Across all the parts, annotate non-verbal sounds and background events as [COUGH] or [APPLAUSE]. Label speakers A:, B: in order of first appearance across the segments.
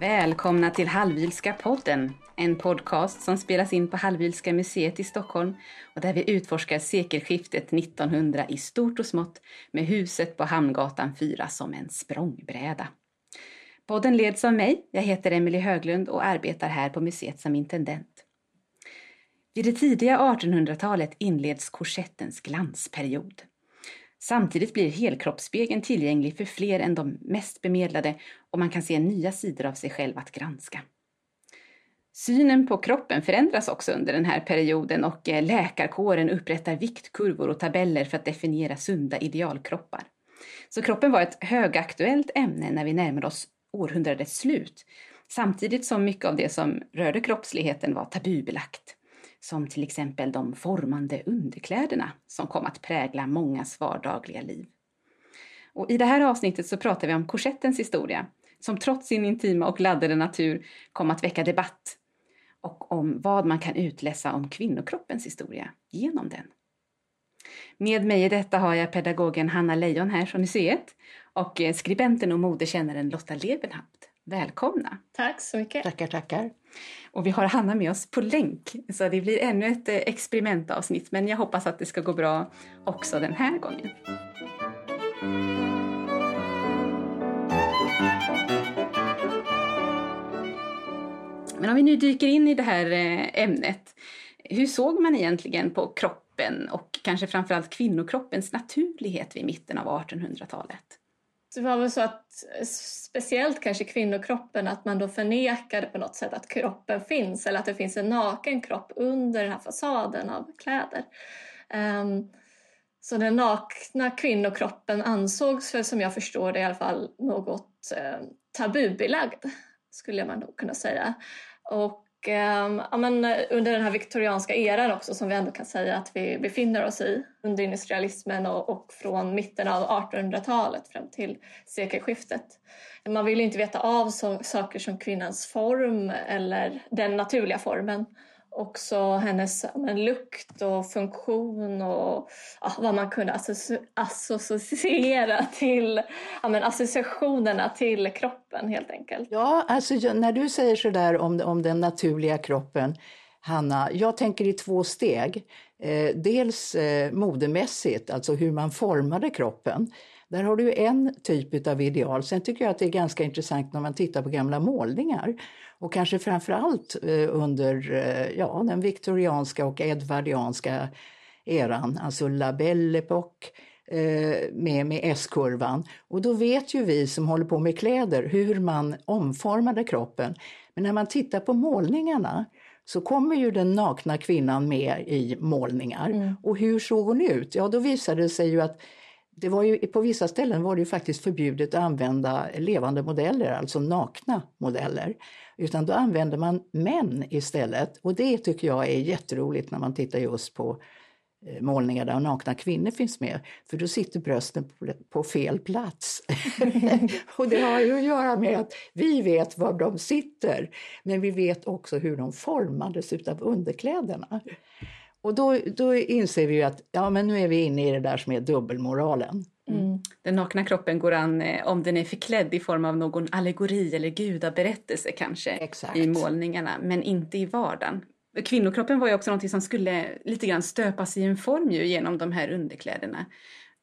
A: Välkomna till Hallwylska podden, en podcast som spelas in på Hallwylska museet i Stockholm och där vi utforskar sekelskiftet 1900 i stort och smått med huset på Hamngatan 4 som en språngbräda. Podden leds av mig, jag heter Emelie Höglund och arbetar här på museet som intendent. Vid det tidiga 1800-talet inleds korsettens glansperiod. Samtidigt blir helkroppsspegeln tillgänglig för fler än de mest bemedlade och man kan se nya sidor av sig själv att granska. Synen på kroppen förändras också under den här perioden och eh, läkarkåren upprättar viktkurvor och tabeller för att definiera sunda idealkroppar. Så kroppen var ett högaktuellt ämne när vi närmade oss århundradets slut, samtidigt som mycket av det som rörde kroppsligheten var tabubelagt som till exempel de formande underkläderna som kom att prägla mångas vardagliga liv. Och I det här avsnittet så pratar vi om korsettens historia, som trots sin intima och laddade natur kom att väcka debatt och om vad man kan utläsa om kvinnokroppens historia genom den. Med mig i detta har jag pedagogen Hanna Leijon här från museet och skribenten och modekännaren Lotta Levenhaupt. Välkomna!
B: Tack så mycket!
C: Tackar, tackar!
A: Och vi har Hanna med oss på länk, så det blir ännu ett eh, experimentavsnitt, men jag hoppas att det ska gå bra också den här gången. Men om vi nu dyker in i det här eh, ämnet, hur såg man egentligen på kroppen och kanske framförallt kvinnokroppens naturlighet vid mitten av 1800-talet?
B: Det var väl så att eh, speciellt kanske kvinnokroppen att man då förnekade på något sätt att kroppen finns eller att det finns en naken kropp under den här fasaden av kläder. Um, så den nakna kvinnokroppen ansågs väl som jag förstår det i alla fall något eh, tabubelagd skulle man nog kunna säga. Och eh, ja, men eh, under den här viktorianska eran också som vi ändå kan säga att vi befinner oss i under industrialismen och, och från mitten av 1800-talet fram till sekelskiftet. Man vill inte veta av så, saker som kvinnans form eller den naturliga formen också hennes men, lukt och funktion och ja, vad man kunde associera till ja, men, associationerna till kroppen helt enkelt.
C: Ja, alltså när du säger sådär om, om den naturliga kroppen Hanna, jag tänker i två steg. Eh, dels eh, modemässigt, alltså hur man formade kroppen. Där har du en typ av ideal. Sen tycker jag att det är ganska intressant när man tittar på gamla målningar. Och kanske framförallt eh, under eh, ja, den viktorianska och edvardianska eran, alltså la belle époque eh, med, med S-kurvan. Och då vet ju vi som håller på med kläder hur man omformade kroppen. Men när man tittar på målningarna så kommer ju den nakna kvinnan med i målningar. Mm. Och hur såg hon ut? Ja, då visade det sig ju att det var ju, på vissa ställen var det ju faktiskt förbjudet att använda levande modeller, alltså nakna modeller. Utan då använde man män istället. Och det tycker jag är jätteroligt när man tittar just på eh, målningar där nakna kvinnor finns med, för då sitter brösten på fel plats. [LAUGHS] och det har ju att göra med att vi vet var de sitter, men vi vet också hur de formades utav underkläderna. Och då, då inser vi ju att ja, men nu är vi inne i det där som är dubbelmoralen.
A: Mm. Den nakna kroppen går an eh, om den är förklädd i form av någon allegori eller gudaberättelse kanske
C: Exakt.
A: i målningarna, men inte i vardagen. Kvinnokroppen var ju också något som skulle lite grann stöpas i en form ju genom de här underkläderna.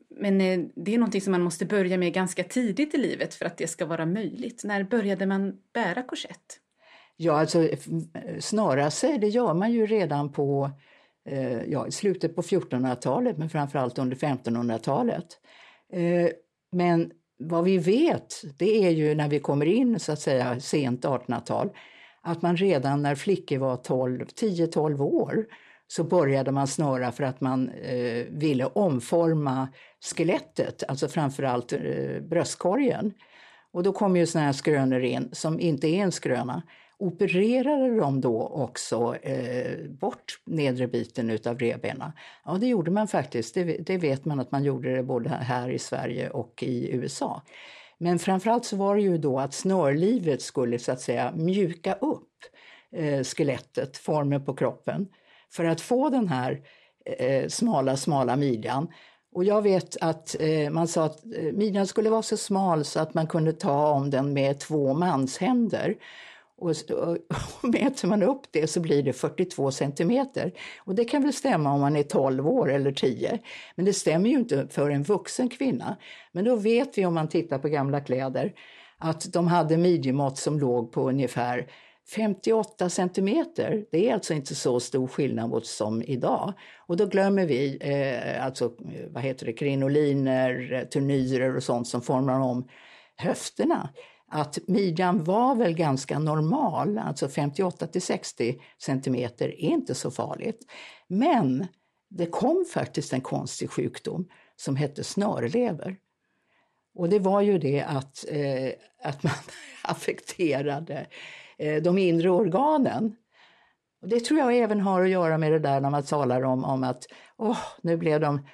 A: Men eh, det är någonting som man måste börja med ganska tidigt i livet för att det ska vara möjligt. När började man bära korsett?
C: Ja, alltså snara sig, det gör man ju redan på Eh, ja, i slutet på 1400-talet men framförallt under 1500-talet. Eh, men vad vi vet, det är ju när vi kommer in så att säga sent 1800-tal, att man redan när flickor var 10-12 år så började man snöra för att man eh, ville omforma skelettet, alltså framförallt eh, bröstkorgen. Och då kom ju såna här skrönor in som inte är en skröna, Opererade de då också eh, bort nedre biten utav revbenen? Ja, det gjorde man faktiskt. Det, det, vet man att man gjorde det både här i Sverige och i USA. Men framförallt så var det ju då att snörlivet skulle så att säga mjuka upp eh, skelettet, formen på kroppen, för att få den här eh, smala, smala midjan Och jag vet att eh, man sa att eh, midjan skulle vara så smal så att man kunde ta om den med två manshänder. Och, och, [LAUGHS] och mäter man upp det så blir det 42 centimeter. Och det kan väl stämma om man är 12 år eller 10. Men det stämmer ju inte för en vuxen kvinna. Men då vet vi om man tittar på gamla kläder att de hade midjemått som låg på ungefär 58 centimeter, det är alltså inte så stor skillnad mot som idag. Och då glömmer vi eh, alltså, vad heter det, krinoliner, eh, turnyrer och sånt som formar om höfterna. Att midjan var väl ganska normal, alltså 58 till 60 centimeter är inte så farligt. Men det kom faktiskt en konstig sjukdom som hette snörlever. Och det var ju det att, eh, att man [LAUGHS] affekterade Eh, de inre organen. Och det tror jag även har att göra med det där när man talar om, om att åh, nu blev de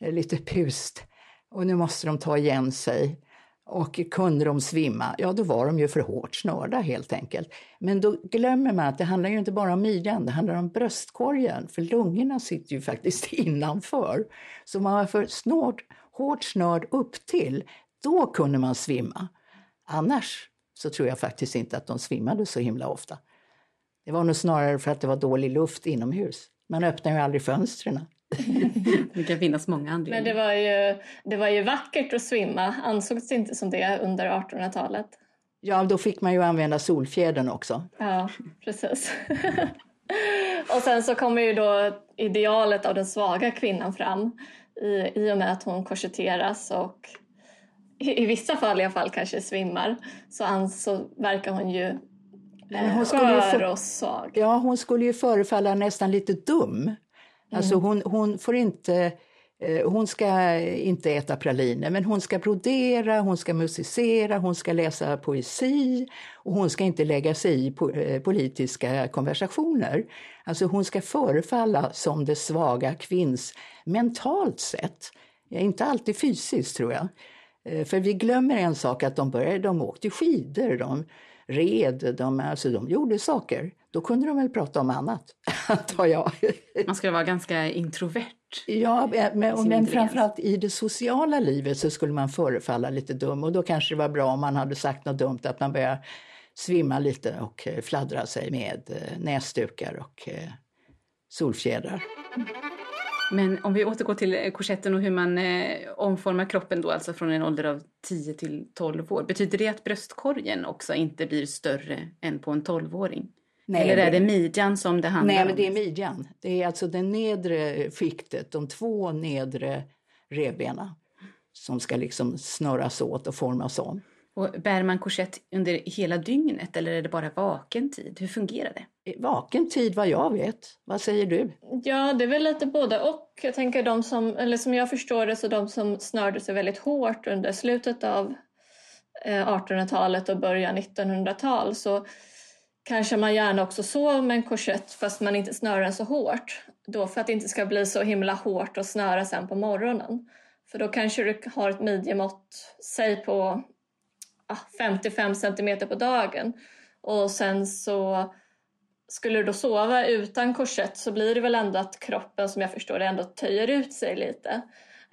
C: eh, lite pust och nu måste de ta igen sig. Och kunde de svimma, ja då var de ju för hårt snörda helt enkelt. Men då glömmer man att det handlar ju inte bara om midjan, det handlar om bröstkorgen, för lungorna sitter ju faktiskt [LAUGHS] innanför. Så om man var för snårt, hårt snörd upp till, då kunde man svimma. Annars så tror jag faktiskt inte att de svimmade så himla ofta. Det var nog snarare för att det var dålig luft inomhus. Man öppnar ju aldrig fönstren. [LAUGHS]
A: det kan finnas många anledningar.
B: Men det var, ju, det var ju vackert att svimma. Ansågs det inte som det under 1800-talet?
C: Ja, då fick man ju använda solfjädern också.
B: Ja, precis. [LAUGHS] och sen så kommer ju då idealet av den svaga kvinnan fram i, i och med att hon korsetteras och i, vissa fall i alla fall kanske svimmar så, så verkar hon ju Nej, hon skör för, och svag.
C: Ja, hon skulle ju förefalla nästan lite dum. Alltså mm. hon, hon får inte eh, hon ska inte äta praliner, men hon ska brodera, hon ska musicera, hon ska läsa poesi och hon ska inte lägga sig i eh, politiska konversationer. Alltså hon ska förefalla som det svaga kvinns mentalt sett. Inte alltid fysiskt tror jag. Eh, för vi glömmer en sak, att de, började, de åkte skidor, de red, de, alltså de gjorde saker. Då kunde de väl prata om annat, [LAUGHS] antar jag.
A: Man skulle vara ganska introvert.
C: Ja, men, men framförallt i det sociala livet så skulle man förefalla lite dum och då kanske det var bra om man hade sagt något dumt, att man började svimma lite och eh, fladdra sig med eh, näsdukar och solfjädrar.
A: Men om vi återgår till eh, korsetten och hur man eh, omformar kroppen då, alltså från en ålder av 10 till 12 år. Betyder det att bröstkorgen också inte blir större än på en 12-åring? Nej, Eller är det midjan som det handlar
C: om?
A: Nej,
C: men det är midjan. Det är alltså det nedre skiktet, de två nedre revbenen som ska liksom snurras åt och formas om.
A: Och bär man korsett under hela dygnet eller är det bara vaken tid? Hur fungerar det?
C: Vaken tid vad jag vet. Vad säger du?
B: Ja, det är väl lite både och. Jag tänker de som, eller som jag förstår det, så de som snörde sig väldigt hårt under slutet av 1800-talet eh, och början 1900-tal så kanske man gärna också sov med en korsett fast man inte snörar den så hårt. Då för att det inte ska bli så himla hårt att snöra sen på morgonen. För då kanske du har ett midjemått, säg på 55 centimeter på dagen och sen så skulle du då sova utan korsett så blir det väl ändå att kroppen som jag förstår det ändå töjer ut sig lite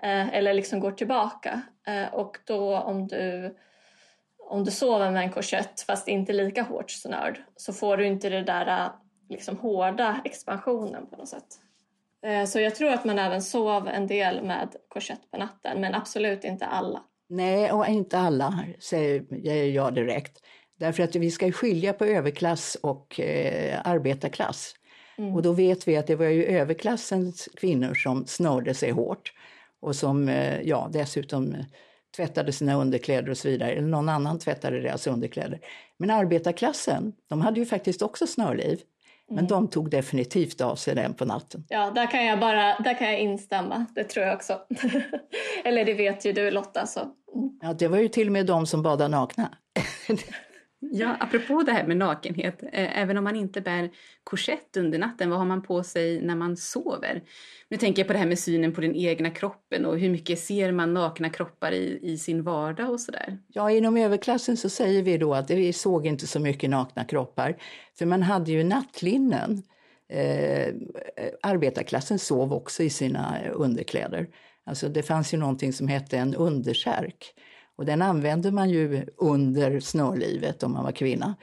B: eh, eller liksom går tillbaka eh, och då om du om du sover med en korsett fast inte lika hårt snörd så får du inte det där liksom hårda expansionen på något sätt. Eh, så jag tror att man även sov en del med korsett på natten men absolut inte alla.
C: Nej, och inte alla, säger jag direkt. Därför att vi ska skilja på överklass och eh, arbetarklass. Mm. Och då vet vi att det var ju överklassens kvinnor som snörde sig hårt och som eh, ja, dessutom tvättade sina underkläder och så vidare, eller någon annan tvättade deras underkläder. Men arbetarklassen, de hade ju faktiskt också snörliv. Men mm. de tog definitivt av sig den på natten.
B: Ja, där kan jag bara där kan jag instämma. Det tror jag också. [LAUGHS] Eller det vet ju du Lotta. Så.
C: Mm. Ja, det var ju till och med de som badade nakna. [LAUGHS]
A: Ja, apropå det här med nakenhet, eh, även om man inte bär korsett under natten, vad har man på sig när man sover? Nu tänker jag på det här med synen på den egna kroppen och hur mycket ser man nakna kroppar i, i sin vardag och sådär?
C: Ja, inom överklassen så säger vi då att vi såg inte så mycket nakna kroppar, för man hade ju nattlinnen Eh, arbetarklassen sov också i sina underkläder. Alltså det fanns ju någonting som hette en undersärk. Och den använde man ju under snörlivet om man var kvinna.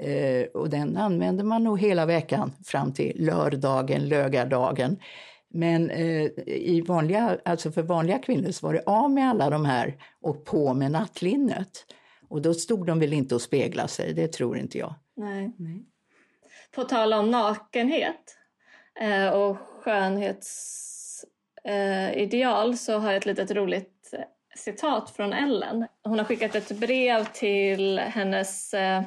C: Eh, och den använde man nog hela veckan fram till lördagen, lögardagen. Men eh, i vanliga, alltså för vanliga kvinnor så var det av med alla de här och på med nattlinnet. Och då stod de väl inte och speglade sig, det tror inte jag.
B: Nej. Nej. På tal om nakenhet eh, och skönhetsideal eh, så har jag ett litet roligt citat från Ellen. Hon har skickat ett brev till hennes eh,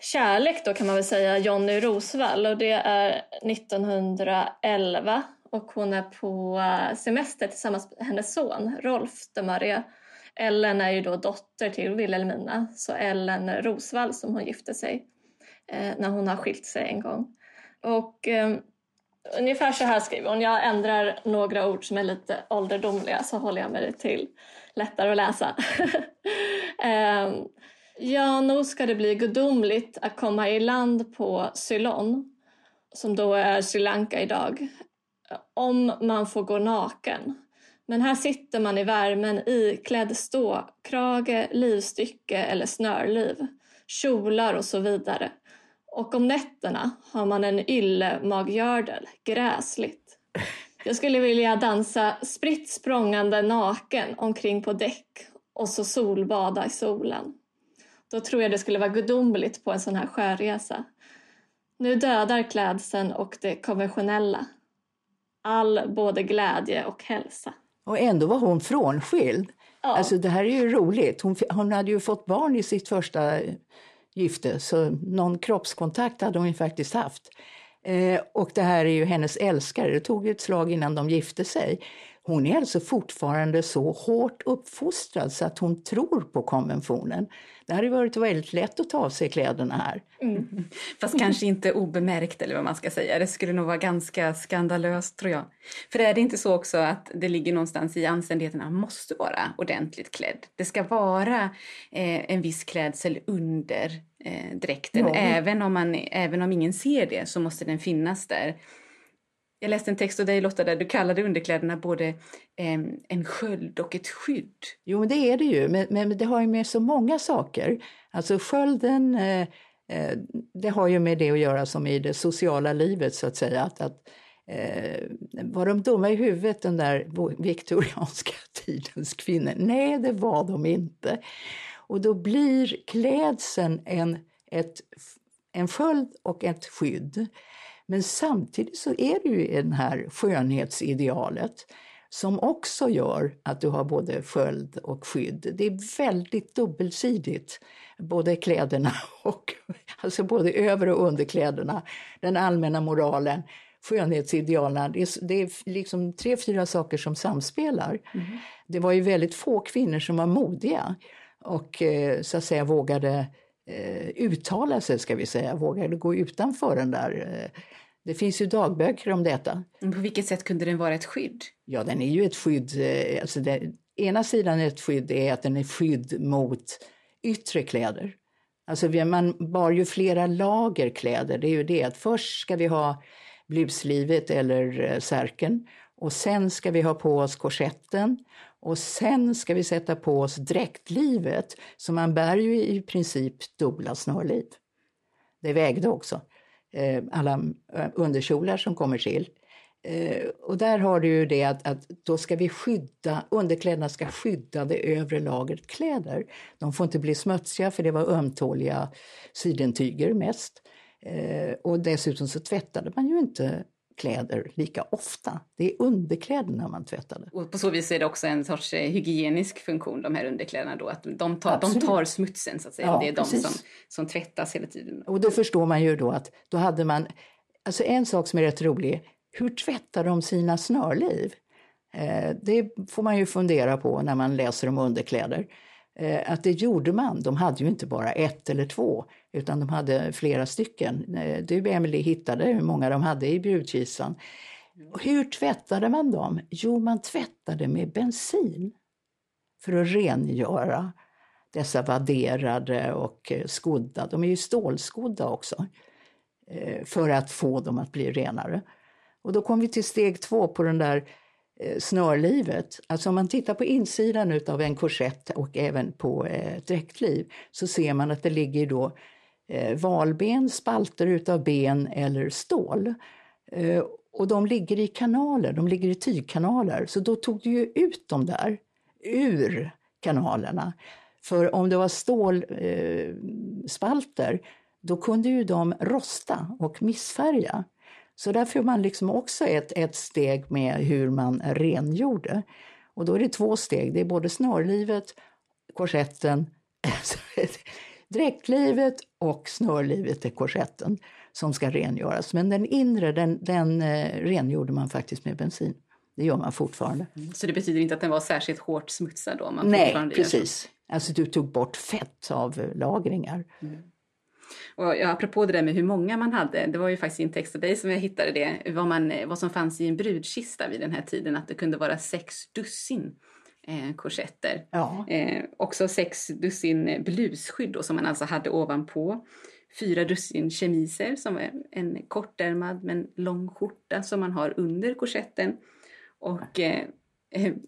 B: kärlek då kan man väl säga, Jonny Rosvall och det är 1911 och hon är på eh, semester tillsammans med hennes son Rolf de Maria. Ellen är ju då dotter till Wilhelmina, så Ellen Rosvall som hon gifte sig eh, när hon har skilt sig en gång. Och eh, ungefär så här skriver hon, jag ändrar några ord som är lite ålderdomliga så håller jag mig till lättare att läsa. um, [LAUGHS] Ja, nog ska det bli gudomligt att komma i land på Ceylon, som då är Sri Lanka idag, om man får gå naken. Men här sitter man i värmen iklädd ståkrage, livstycke eller snörliv, kjolar och så vidare. Och om nätterna har man en yllemaggördel, gräsligt. Jag skulle vilja dansa spritt språngande naken omkring på däck och så solbada i solen. Då tror jag det skulle vara gudomligt på en sån här sjöresa. Nu dödar klädseln och det konventionella. All både glädje och hälsa.
C: Och ändå var hon frånskild. Ja. Alltså det här är ju roligt. Hon, hon hade ju fått barn i sitt första gifte så någon kroppskontakt hade hon ju faktiskt haft. Eh, och det här är ju hennes älskare. Det tog ju ett slag innan de gifte sig. Hon är alltså fortfarande så hårt uppfostrad så att hon tror på konventionen. Det hade varit väldigt lätt att ta av sig kläderna här.
A: Mm. Fast kanske inte obemärkt eller vad man ska säga. Det skulle nog vara ganska skandalöst tror jag. För är det inte så också att det ligger någonstans i anständigheten att man måste vara ordentligt klädd? Det ska vara eh, en viss klädsel under eh, dräkten. Ja. Även, om man, även om ingen ser det så måste den finnas där. Jag läste en text av dig Lotta där du kallade underkläderna både eh, en sköld och ett skydd.
C: Jo, men det är det ju, men, men det har ju med så många saker. Alltså skölden, eh, eh, det har ju med det att göra som i det sociala livet så att säga. Att, att eh, var de dumma i huvudet den där viktorianska [LAUGHS] tidens kvinnor? Nej, det var de inte. Och då blir klädseln en, ett, en sköld och ett skydd. Men samtidigt så är det ju det här skönhetsidealet som också gör att du har både sköld och skydd. Det är väldigt dubbelsidigt, både kläderna [LAUGHS] och alltså både över och underkläderna, den allmänna moralen, skönhetsidealen. Det är, det är liksom tre, fyra saker som samspelar. Mm. Det var ju väldigt få kvinnor som var modiga och eh, så att säga vågade eh, uttala sig, ska vi säga, vågade gå utanför den där eh, det finns ju dagböcker om detta.
A: Men på vilket sätt kunde den vara ett skydd?
C: Ja, den är ju ett skydd. Eh, alltså det, ena sidan ett skydd är att den är skydd mot yttre kläder. Alltså man bar ju flera lager kläder. Det är ju det att först ska vi ha bluslivet eller särken och sen ska vi ha på oss korsetten och sen ska vi sätta på oss dräktlivet. Så man bär ju i princip dubbla snörliv. Det vägde också. Eh, alla eh, underkjolar som kommer till. Eh, och där har du ju det att, att då ska vi skydda, underkläderna ska skydda det övre lagret kläder. De får inte bli smutsiga för det var ömtåliga sidentyger mest. Och dessutom så tvättade man ju inte kläder lika ofta. Det är underkläderna man tvättade.
A: Och på så vis är det också en sorts eh, hygienisk funktion, de här underkläderna då, att de tar, de tar smutsen så att säga. Ja, det är precis. de som, som tvättas hela tiden.
C: Och då förstår man ju då att då hade man, alltså en sak som är rätt rolig, hur tvättar de sina snörliv? Eh, det får man ju fundera på när man läser om underkläder. Eh, att det gjorde man. De hade ju inte bara ett eller två, utan de hade flera stycken. Eh, du, Emelie, hittade hur många de hade i brudkistan. Hur tvättade man dem? Jo, man tvättade med bensin för att rengöra dessa vadderade och eh, skodda. De är ju stålskodda också. eh, för att få dem att bli renare. Och då kom vi till steg två på den där snörlivet. Alltså om man tittar på insidan av en korsett och även på ett dräktliv så ser man att det ligger då Eh, valben, spalter utav ben eller stål. Eh, och de ligger i kanaler, de ligger i tygkanaler. Så då tog du ju ut dem där ur kanalerna. För om det var stålspalter, eh, då kunde ju de rosta och missfärga. Så där får man liksom också ett, ett steg med hur man rengjorde. Och då är det två steg, det är både snörlivet, korsetten, [LAUGHS] alltså, dräktlivet och snörlivet i korsetten som ska rengöras. Men den inre den, den eh, rengjorde man faktiskt med bensin. Det gör man fortfarande.
A: Mm. Så det betyder inte att den var särskilt hårt smutsad då?
C: Man Nej, precis. Alltså du tog bort fett av lagringar. Mm.
A: Och ja, apropå det där med hur många man hade, det var ju faktiskt i en text av dig som jag hittade det, vad, man, vad som fanns i en brudkista vid den här tiden, att det kunde vara sex dussin eh, korsetter. Ja. Eh, också sex dussin blusskydd då, som man alltså hade ovanpå. Fyra dussin chemiser som var en kortärmad men lång skjorta som man har under korsetten och eh,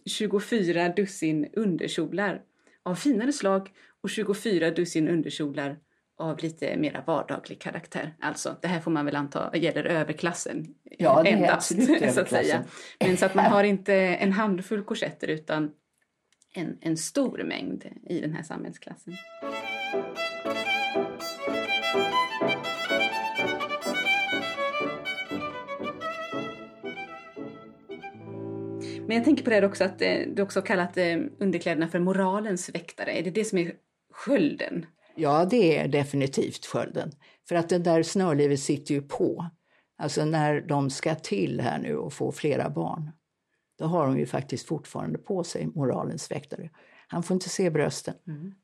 A: 24 eh, dussin underkjolar av finare slag och 24 dussin underkjolar av lite mera vardaglig karaktär. Alltså, det här får man väl anta gäller överklassen
C: ja, det endast, är [LAUGHS] så att säga.
A: Men så att man [LAUGHS] har inte en handfull korsetter utan en, en stor mängd i den här samhällsklassen. Men jag tänker på det också att eh, du också kallat eh, underkläderna för moralens väktare. Är det det som är skölden?
C: Ja, det är definitivt skölden. För att det där snörlivet sitter ju på. Alltså när de ska till här nu och få flera barn. Då har de ju faktiskt fortfarande på sig moralens väktare. Han får inte se brösten. Mm.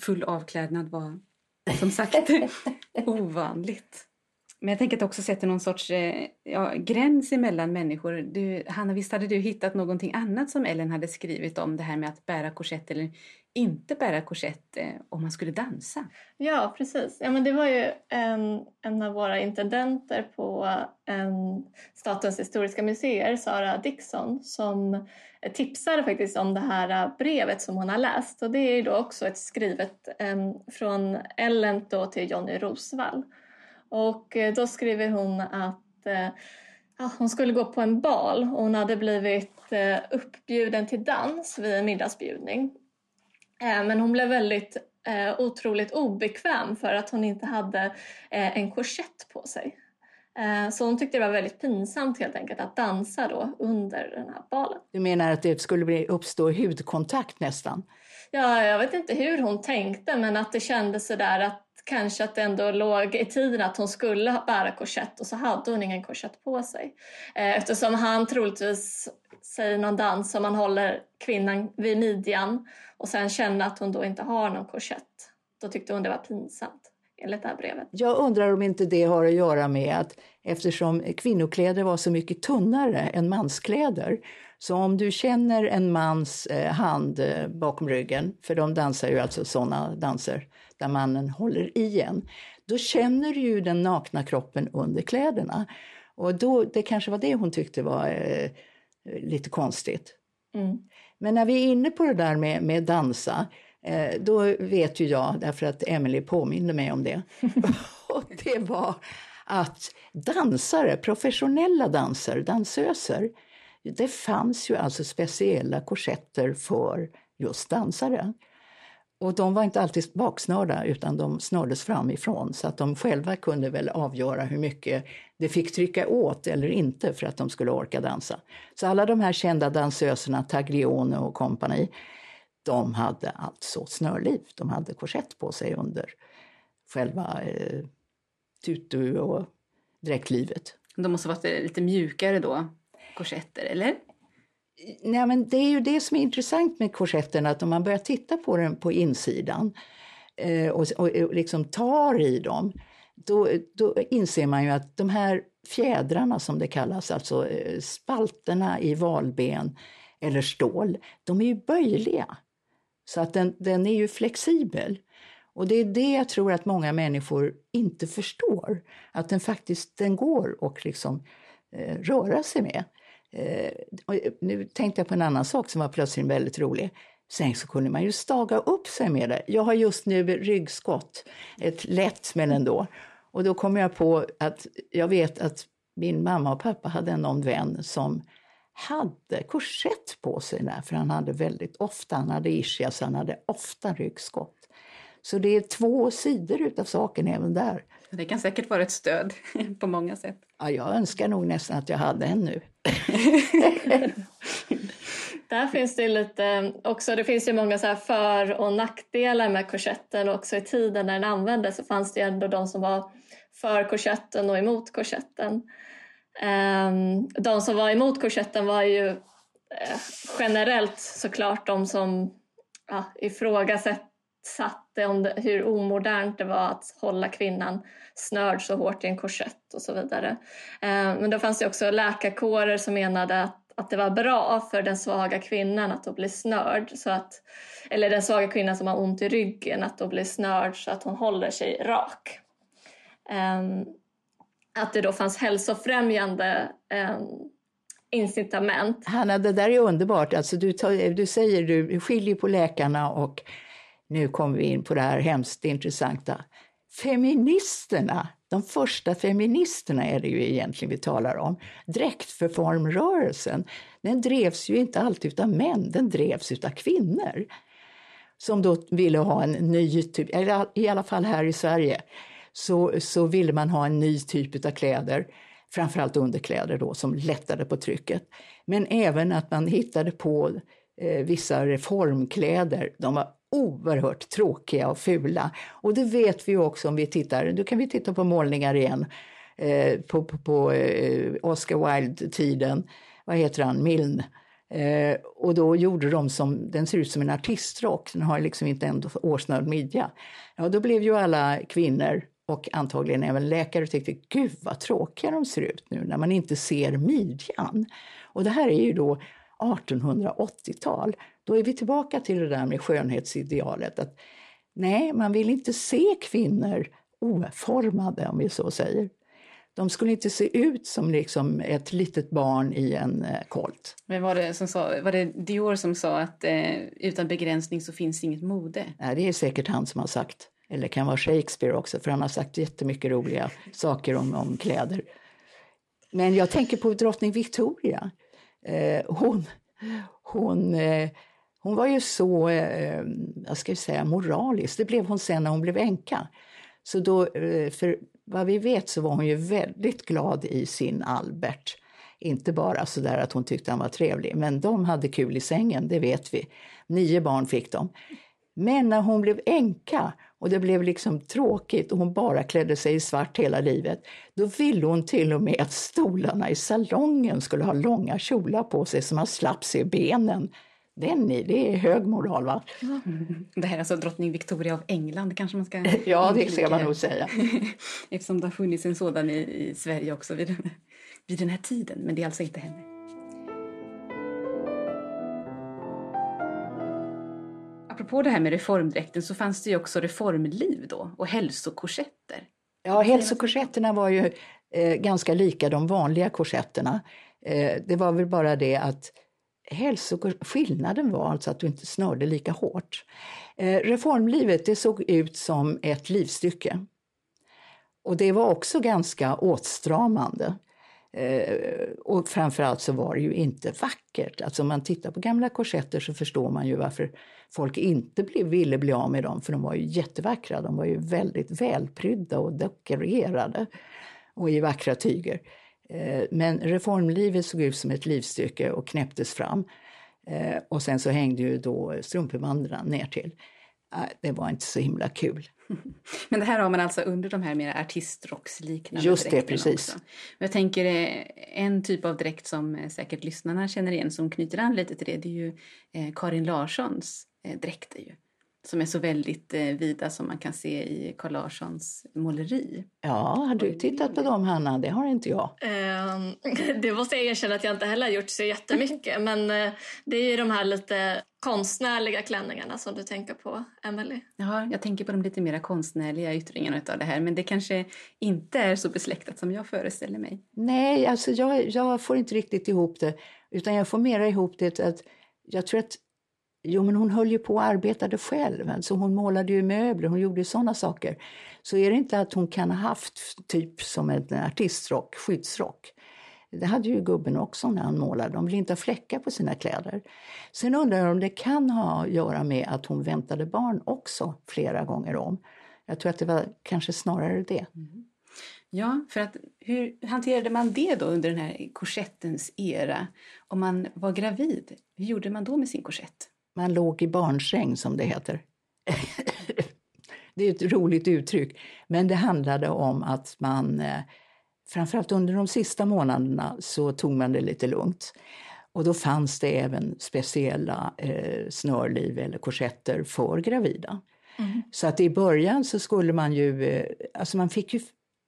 A: Full avklädnad var som sagt [LAUGHS] ovanligt. Men jag tänker att det också sätter någon sorts eh, ja, gräns emellan människor. Du, Hanna, visst hade du hittat någonting annat som Ellen hade skrivit om det här med att bära korsett eller inte bära korsett eh, om man skulle dansa?
B: Ja, precis. Ja, men det var ju en, en av våra intendenter på en, Statens historiska museer, Sara Dixon, som tipsade faktiskt om det här brevet som hon har läst. Och det är ju då också ett skrivet eh, från Ellen då till Jonny Rosvall. Och eh, då skriver hon att eh, ja, hon skulle gå på en bal och hon hade blivit eh, uppbjuden till dans vid en middagsbjudning. Men hon blev väldigt otroligt obekväm för att hon inte hade en korsett på sig. Så hon tyckte det var väldigt pinsamt helt enkelt att dansa då under den här balen.
C: Du menar att det skulle uppstå hudkontakt nästan?
B: Ja, jag vet inte hur hon tänkte men att det kändes sådär att kanske att det ändå låg i tiden att hon skulle bära korsett och så hade hon ingen korsett på sig. Eh, eftersom han troligtvis säger någon dans som man håller kvinnan vid midjan och sen känner att hon då inte har någon korsett. Då tyckte hon det var pinsamt enligt det här brevet.
C: Jag undrar om inte det har att göra med att eftersom kvinnokläder var så mycket tunnare än manskläder så om du känner en mans eh, hand eh, bakom ryggen, för de dansar ju alltså sådana danser där mannen håller i en, då känner du ju den nakna kroppen under kläderna. Och då, det kanske var det hon tyckte var eh, lite konstigt. Mm. Men när vi är inne på det där med, med dansa, eh, då vet ju jag, därför att Emily påminde mig om det, [LAUGHS] och det var att dansare, professionella dansare, dansöser, det fanns ju alltså speciella korsetter för just dansare. Och de var inte alltid baksnörda utan de snördes framifrån så att de själva kunde väl avgöra hur mycket det fick trycka åt eller inte för att de skulle orka dansa. Så alla de här kända dansöserna, Taglione och kompani, de hade alltså snörliv. De hade korsett på sig under själva eh, tutu och dräktlivet.
A: De måste ha varit lite mjukare då, korsetter, eller?
C: Nej, men det är ju det som är intressant med korsetterna, att om man börjar titta på den på insidan eh, och, och, och liksom tar i dem, då, då inser man ju att de här fjädrarna som det kallas, alltså eh, spalterna i valben eller stål, de är ju böjliga. Så att den, den är ju flexibel. Och det är det jag tror att många människor inte förstår, att den faktiskt den går och liksom eh, röra sig med. Eh, eh, nu tänkte jag på en annan sak som var plötsligt väldigt rolig. Sen så kunde man ju staga upp sig med det. Jag har just nu ryggskott, ett lätt men ändå. Och då kom jag på att jag vet att min mamma och pappa hade någon vän som hade korsett på sig där, för han hade väldigt ofta, han hade ischias, han hade ofta ryggskott. Så det är två sidor utav saken även där.
A: Det kan säkert vara ett stöd [LAUGHS] på många sätt.
C: Ja, jag önskar nog nästan att jag hade en nu. [LAUGHS]
B: Där finns det lite också, det finns ju många så för och nackdelar med korsetten och också i tiden när den användes så fanns det ju ändå de som var för korsetten och emot korsetten. Ehm, de som var emot korsetten var ju eh, generellt såklart de som ja, satte om det, hur omodernt det var att hålla kvinnan snörd så hårt i en korsett och så vidare. Eh, men då fanns det också läkarkårer som menade att att det var bra för den svaga kvinnan att då bli snörd, så att, eller den svaga kvinnan som har ont i ryggen, att då bli snörd så att hon håller sig rak. Ehm, att det då fanns hälsofrämjande ehm, incitament.
C: Hanna, det där är underbart. Alltså, du, tar, du säger du skiljer på läkarna och nu kommer vi in på det här hemskt intressanta. Feministerna de första feministerna är det ju egentligen vi talar om. Dräktförformrörelsen, den drevs ju inte alltid av män, den drevs av kvinnor. Som då ville ha en ny typ, eller i alla fall här i Sverige, så, så ville man ha en ny typ av kläder, framförallt underkläder då, som lättade på trycket. Men även att man hittade på eh, vissa reformkläder. De var oerhört tråkiga och fula. Och det vet vi också om vi tittar, då kan vi titta på målningar igen, eh, på, på, på eh, Oscar Wilde-tiden, vad heter han, Milne. Eh, och då gjorde de som, den ser ut som en artistrock, den har liksom inte en årsnörd midja. Ja, då blev ju alla kvinnor och antagligen även läkare tyckte, gud vad tråkiga de ser ut nu när man inte ser midjan. Och det här är ju då 1880-tal. Då är vi tillbaka till det där med skönhetsidealet. Att, nej, man vill inte se kvinnor oformade, om vi så säger. De skulle inte se ut som liksom ett litet barn i en eh, kolt.
A: Men var det, som sa, var det Dior som sa att eh, utan begränsning så finns inget mode?
C: Nej, det är säkert han som har sagt. Eller kan vara Shakespeare också, för han har sagt jättemycket roliga saker om, om kläder. Men jag tänker på drottning Victoria. Eh, hon, hon, eh, hon var ju så, eh, jag ska säga, moralisk. Det blev hon sen när hon blev änka. Så då, eh, för vad vi vet så var hon ju väldigt glad i sin Albert. Inte bara så där att hon tyckte han var trevlig, men de hade kul i sängen, det vet vi. Nio barn fick de. Men när hon blev änka och det blev liksom tråkigt och hon bara klädde sig i svart hela livet, då ville hon till och med att stolarna i salongen skulle ha långa kjolar på sig så man slapp se benen. Den det är hög moral va?
A: Mm. Det här är alltså drottning Victoria av England kanske man ska [LAUGHS]
C: Ja, det ska man nog säga. [LAUGHS]
A: Eftersom det har funnits en sådan i, i Sverige också vid den, vid den här tiden, men det är alltså inte henne. Apropå det här med reformdräkten så fanns det ju också reformliv då och hälsokorsetter.
C: Ja, hälsokorsetterna var ju eh, ganska lika de vanliga korsetterna. Eh, det var väl bara det att skillnaden var alltså att du inte snörde lika hårt. Eh, reformlivet det såg ut som ett livstycke Och det var också ganska åtstramande. Eh, och framförallt så var det ju inte vackert. Alltså om man tittar på gamla korsetter så förstår man ju varför folk inte blev, ville bli av med dem, för de var ju jättevackra. De var ju väldigt välprydda och dekorerade och i vackra tyger. Eh, men reformlivet såg ut som ett livstycke och knäpptes fram. Eh, och sen så hängde ju då strumpebanden ner till. Eh, det var inte så himla kul. [LAUGHS]
A: Men det här har man alltså under de här mer artistrocksliknande
C: Just det, precis. Också.
A: Jag tänker en typ av dräkt som säkert lyssnarna känner igen som knyter an lite till det, det är ju Karin Larssons dräkter ju. Som är så väldigt eh, vida som man kan se i Carl Larssons måleri.
C: Ja, har du tittat på dem Hanna? Det har inte jag.
B: Ehm, [LAUGHS] det måste jag erkänna att jag inte heller har gjort så jättemycket. men eh, det är ju de här lite konstnärliga klänningarna som du tänker på, Emily.
A: Ja, jag tänker på de lite mer konstnärliga yttringarna av det här. Men det kanske inte är så besläktat som jag föreställer mig.
C: Nej, alltså jag, jag får inte riktigt ihop det. Utan jag får mera ihop det att jag tror att Jo, men hon höll ju på och arbetade själv. Alltså hon målade ju möbler, hon gjorde sådana saker. Så är det inte att hon kan ha haft typ som en artistrock, skyddsrock. Det hade ju gubben också när han målade. De ville inte ha fläckar på sina kläder. Sen undrar jag om det kan ha att göra med att hon väntade barn också flera gånger om. Jag tror att det var kanske snarare det. Mm.
A: Ja, för att hur hanterade man det då under den här korsettens era? Om man var gravid, hur gjorde man då med sin korsett?
C: Man låg i barnsäng, som det heter. det är ett roligt uttryck, men det handlade om att man eh, framförallt under de sista månaderna så tog man det lite lugnt. Och då fanns det även speciella eh, snörliv eller korsetter för gravida. Mm. Så att i början så skulle man ju, eh, alltså man fick ju,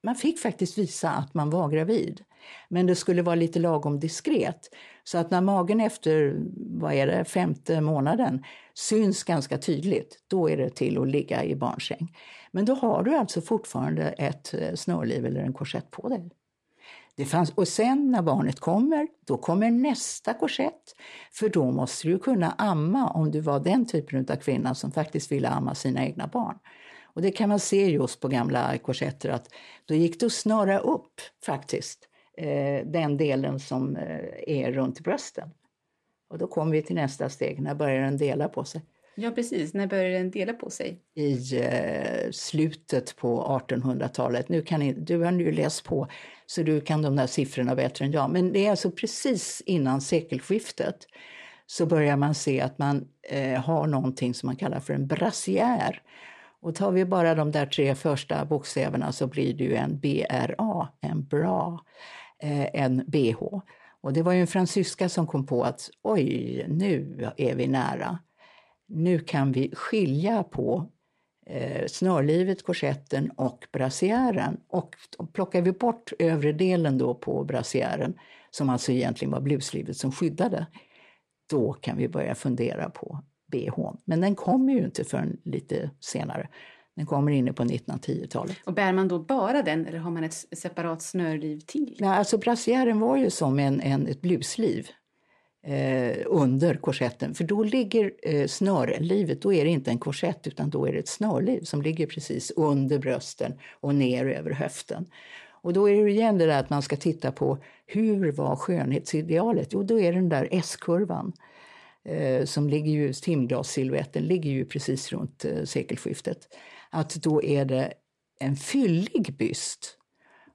C: man fick faktiskt visa att man var gravid. Men det skulle vara lite lagom diskret. Så att när magen efter, vad är det, femte månaden syns ganska tydligt, då är det till att ligga i barnsäng. Men då har du alltså fortfarande ett eh, snörliv eller en korsett på dig. Det fanns, och sen när barnet kommer, då kommer nästa korsett. För då måste du kunna amma om du var den typen av kvinna som faktiskt ville amma sina egna barn. Och det kan man se just på gamla korsetter att då gick det att snöra upp faktiskt den delen som eh, är runt brösten. Och då kommer vi till nästa steg, när börjar den dela på sig?
A: Ja precis, när börjar den dela på sig?
C: I eh, slutet på 1800-talet. Nu kan ni, du har nu läst på så du kan de där siffrorna bättre än jag. Men det är alltså precis innan sekelskiftet så börjar man se att man eh, har någonting som man kallar för en brassiär. Och tar vi bara de där tre första bokstäverna så blir det ju en BRA, en bra eh, en bh. Och det var ju en fransyska som kom på att oj, nu är vi nära. Nu kan vi skilja på eh, snörlivet, korsetten och brassiären. Och plockar vi bort övre delen då på brassiären, som alltså egentligen var bluslivet som skyddade, då kan vi börja fundera på bh. Men den kommer ju inte förrän lite senare. Den kommer inne på 1910-talet.
A: Och bär man då bara den eller har man ett separat snörliv till?
C: Ja, alltså brassiären var ju som en, en, ett blusliv eh, under korsetten. För då ligger eh, snörlivet, då är det inte en korsett utan då är det ett snörliv som ligger precis under brösten och ner över höften. Och då är det igen det där att man ska titta på hur var skönhetsidealet? Jo, då är det den där S-kurvan eh, som ligger ju, timglassilhuetten ligger ju precis runt eh, sekelskiftet att då är det en fyllig byst,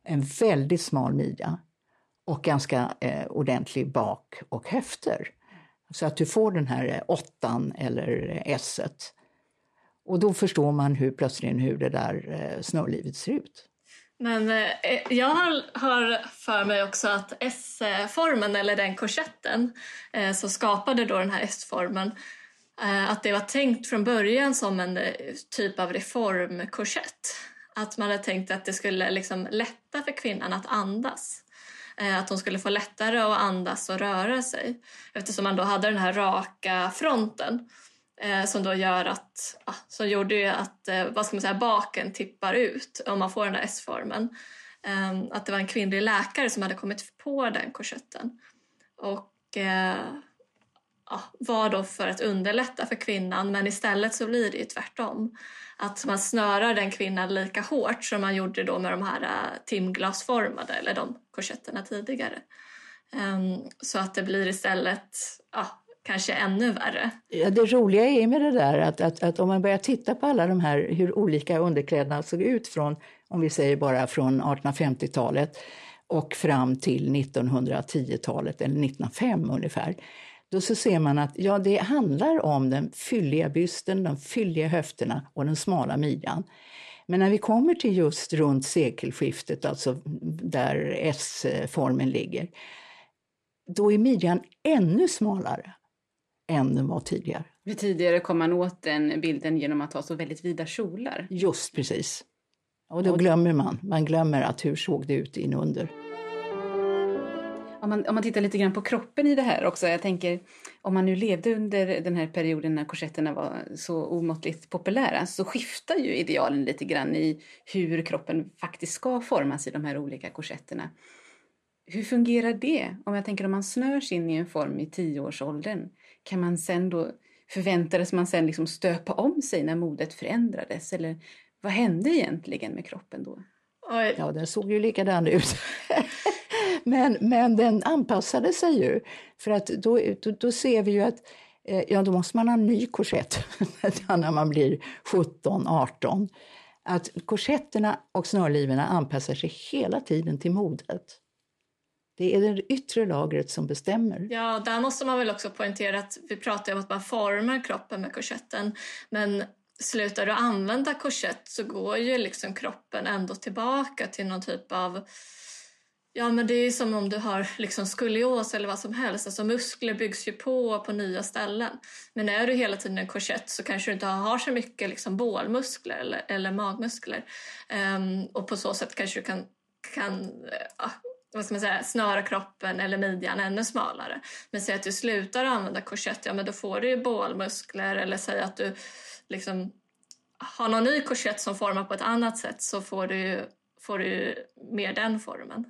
C: en väldigt smal midja och ganska eh, ordentlig bak och höfter. Så att du får den här eh, åttan eller eh, esset. Och då förstår man hur, plötsligt hur det där eh, snörlivet ser ut.
B: Men eh, eh, jag har, har, för mig också att S-formen, eller den korsetten eh, som skapade då den här S-formen, Eh, Eh, att det var tänkt från början som en eh, typ av reformkorsett. Att man hade tänkt att det skulle liksom lätta för kvinnan att andas. Eh, att hon skulle få lättare att andas och röra sig eftersom man då hade den här raka fronten som då gör att, som gjorde ju att vad ska man säga, baken tippar ut om man får den där S-formen. Ehm, att det var en kvinnlig läkare som hade kommit på den korsetten. Och ja, var då för att underlätta för kvinnan men istället så blir det ju tvärtom. Att man snörar den kvinnan lika hårt som man gjorde då med de här äh, timglasformade eller de korsetterna tidigare. Um, så att det blir istället ja, kanske ännu värre.
C: Ja, det roliga är med det där att, att, att om man börjar titta på alla de här hur olika underkläderna såg ut från, om vi säger bara från 1850-talet och fram till 1910-talet eller 1905 ungefär då så ser man att ja, det handlar om den fylliga bysten, de fylliga höfterna och den smala midjan. Men när vi kommer till just runt sekelskiftet, alltså där S-formen ligger, då är midjan ännu smalare. än den var tidigare.
A: För tidigare kom man åt den bilden genom att ha så väldigt vida kjolar.
C: Just precis. Och då glömmer man. Man glömmer att hur såg det ut inunder.
A: Om man, om man tittar lite grann på kroppen i det här också. Jag tänker om man nu levde under den här perioden när korsetterna var så omåttligt populära så skiftar ju idealen lite grann i hur kroppen faktiskt ska formas i de här olika korsetterna. Hur fungerar det? Om jag tänker om man snörs in i en form i tioårsåldern, kan man sen då förväntades man sen liksom stöpa om sig när modet förändrades? Eller vad hände egentligen med kroppen då?
C: Oj. Ja, den såg ju likadan ut. [LAUGHS] men, men den anpassade sig ju. För att då, då, då ser vi ju att eh, ja, då måste man ha en ny korsett [LAUGHS] när man blir 17, 18. Att korsetterna och snörlivorna anpassar sig hela tiden till modet. Det är det yttre lagret som bestämmer.
B: Ja, där måste man väl också poängtera att vi pratar om att man formar kroppen med korsetten. Men slutar du använda korsett så går ju liksom kroppen ändå tillbaka till någon typ av Ja, men det är som om du har liksom skolios eller vad som helst. Alltså muskler byggs ju på på nya ställen. Men är du hela tiden en korsett så kanske du inte har så mycket liksom bålmuskler eller, eller magmuskler. Um, och på så sätt kanske du kan, kan uh, vad ska man säga, snöra kroppen eller midjan ännu smalare. Men säg att du slutar använda korsett, ja men då får du ju bålmuskler eller säg att du liksom har någon ny korsett som formar på ett annat sätt så får du, får du mer den formen.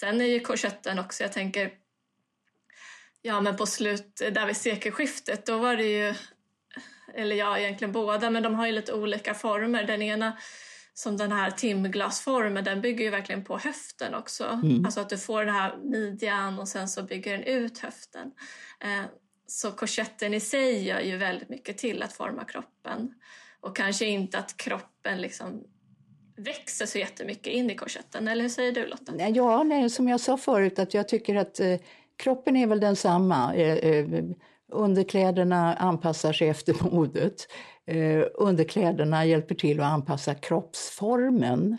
B: Sen är ju korsetten också, jag tänker, ja men på slut, där vid sekelskiftet, då var det ju, eller ja egentligen båda, men de har ju lite olika former. Den ena som den här timglasformen, den bygger ju verkligen på höften också. Mm. Alltså att du får den här midjan och sen så bygger den ut höften. Eh, så korsetten i sig gör ju väldigt mycket till att forma kroppen. Och kanske inte att kroppen liksom växer så jättemycket in i korsetten. Eller hur säger du Lotta?
C: Ja, nej, som jag sa förut att jag tycker att eh, kroppen är väl densamma. Eh, eh, underkläderna anpassar sig efter [LAUGHS] modet. Eh, underkläderna hjälper till att anpassa kroppsformen.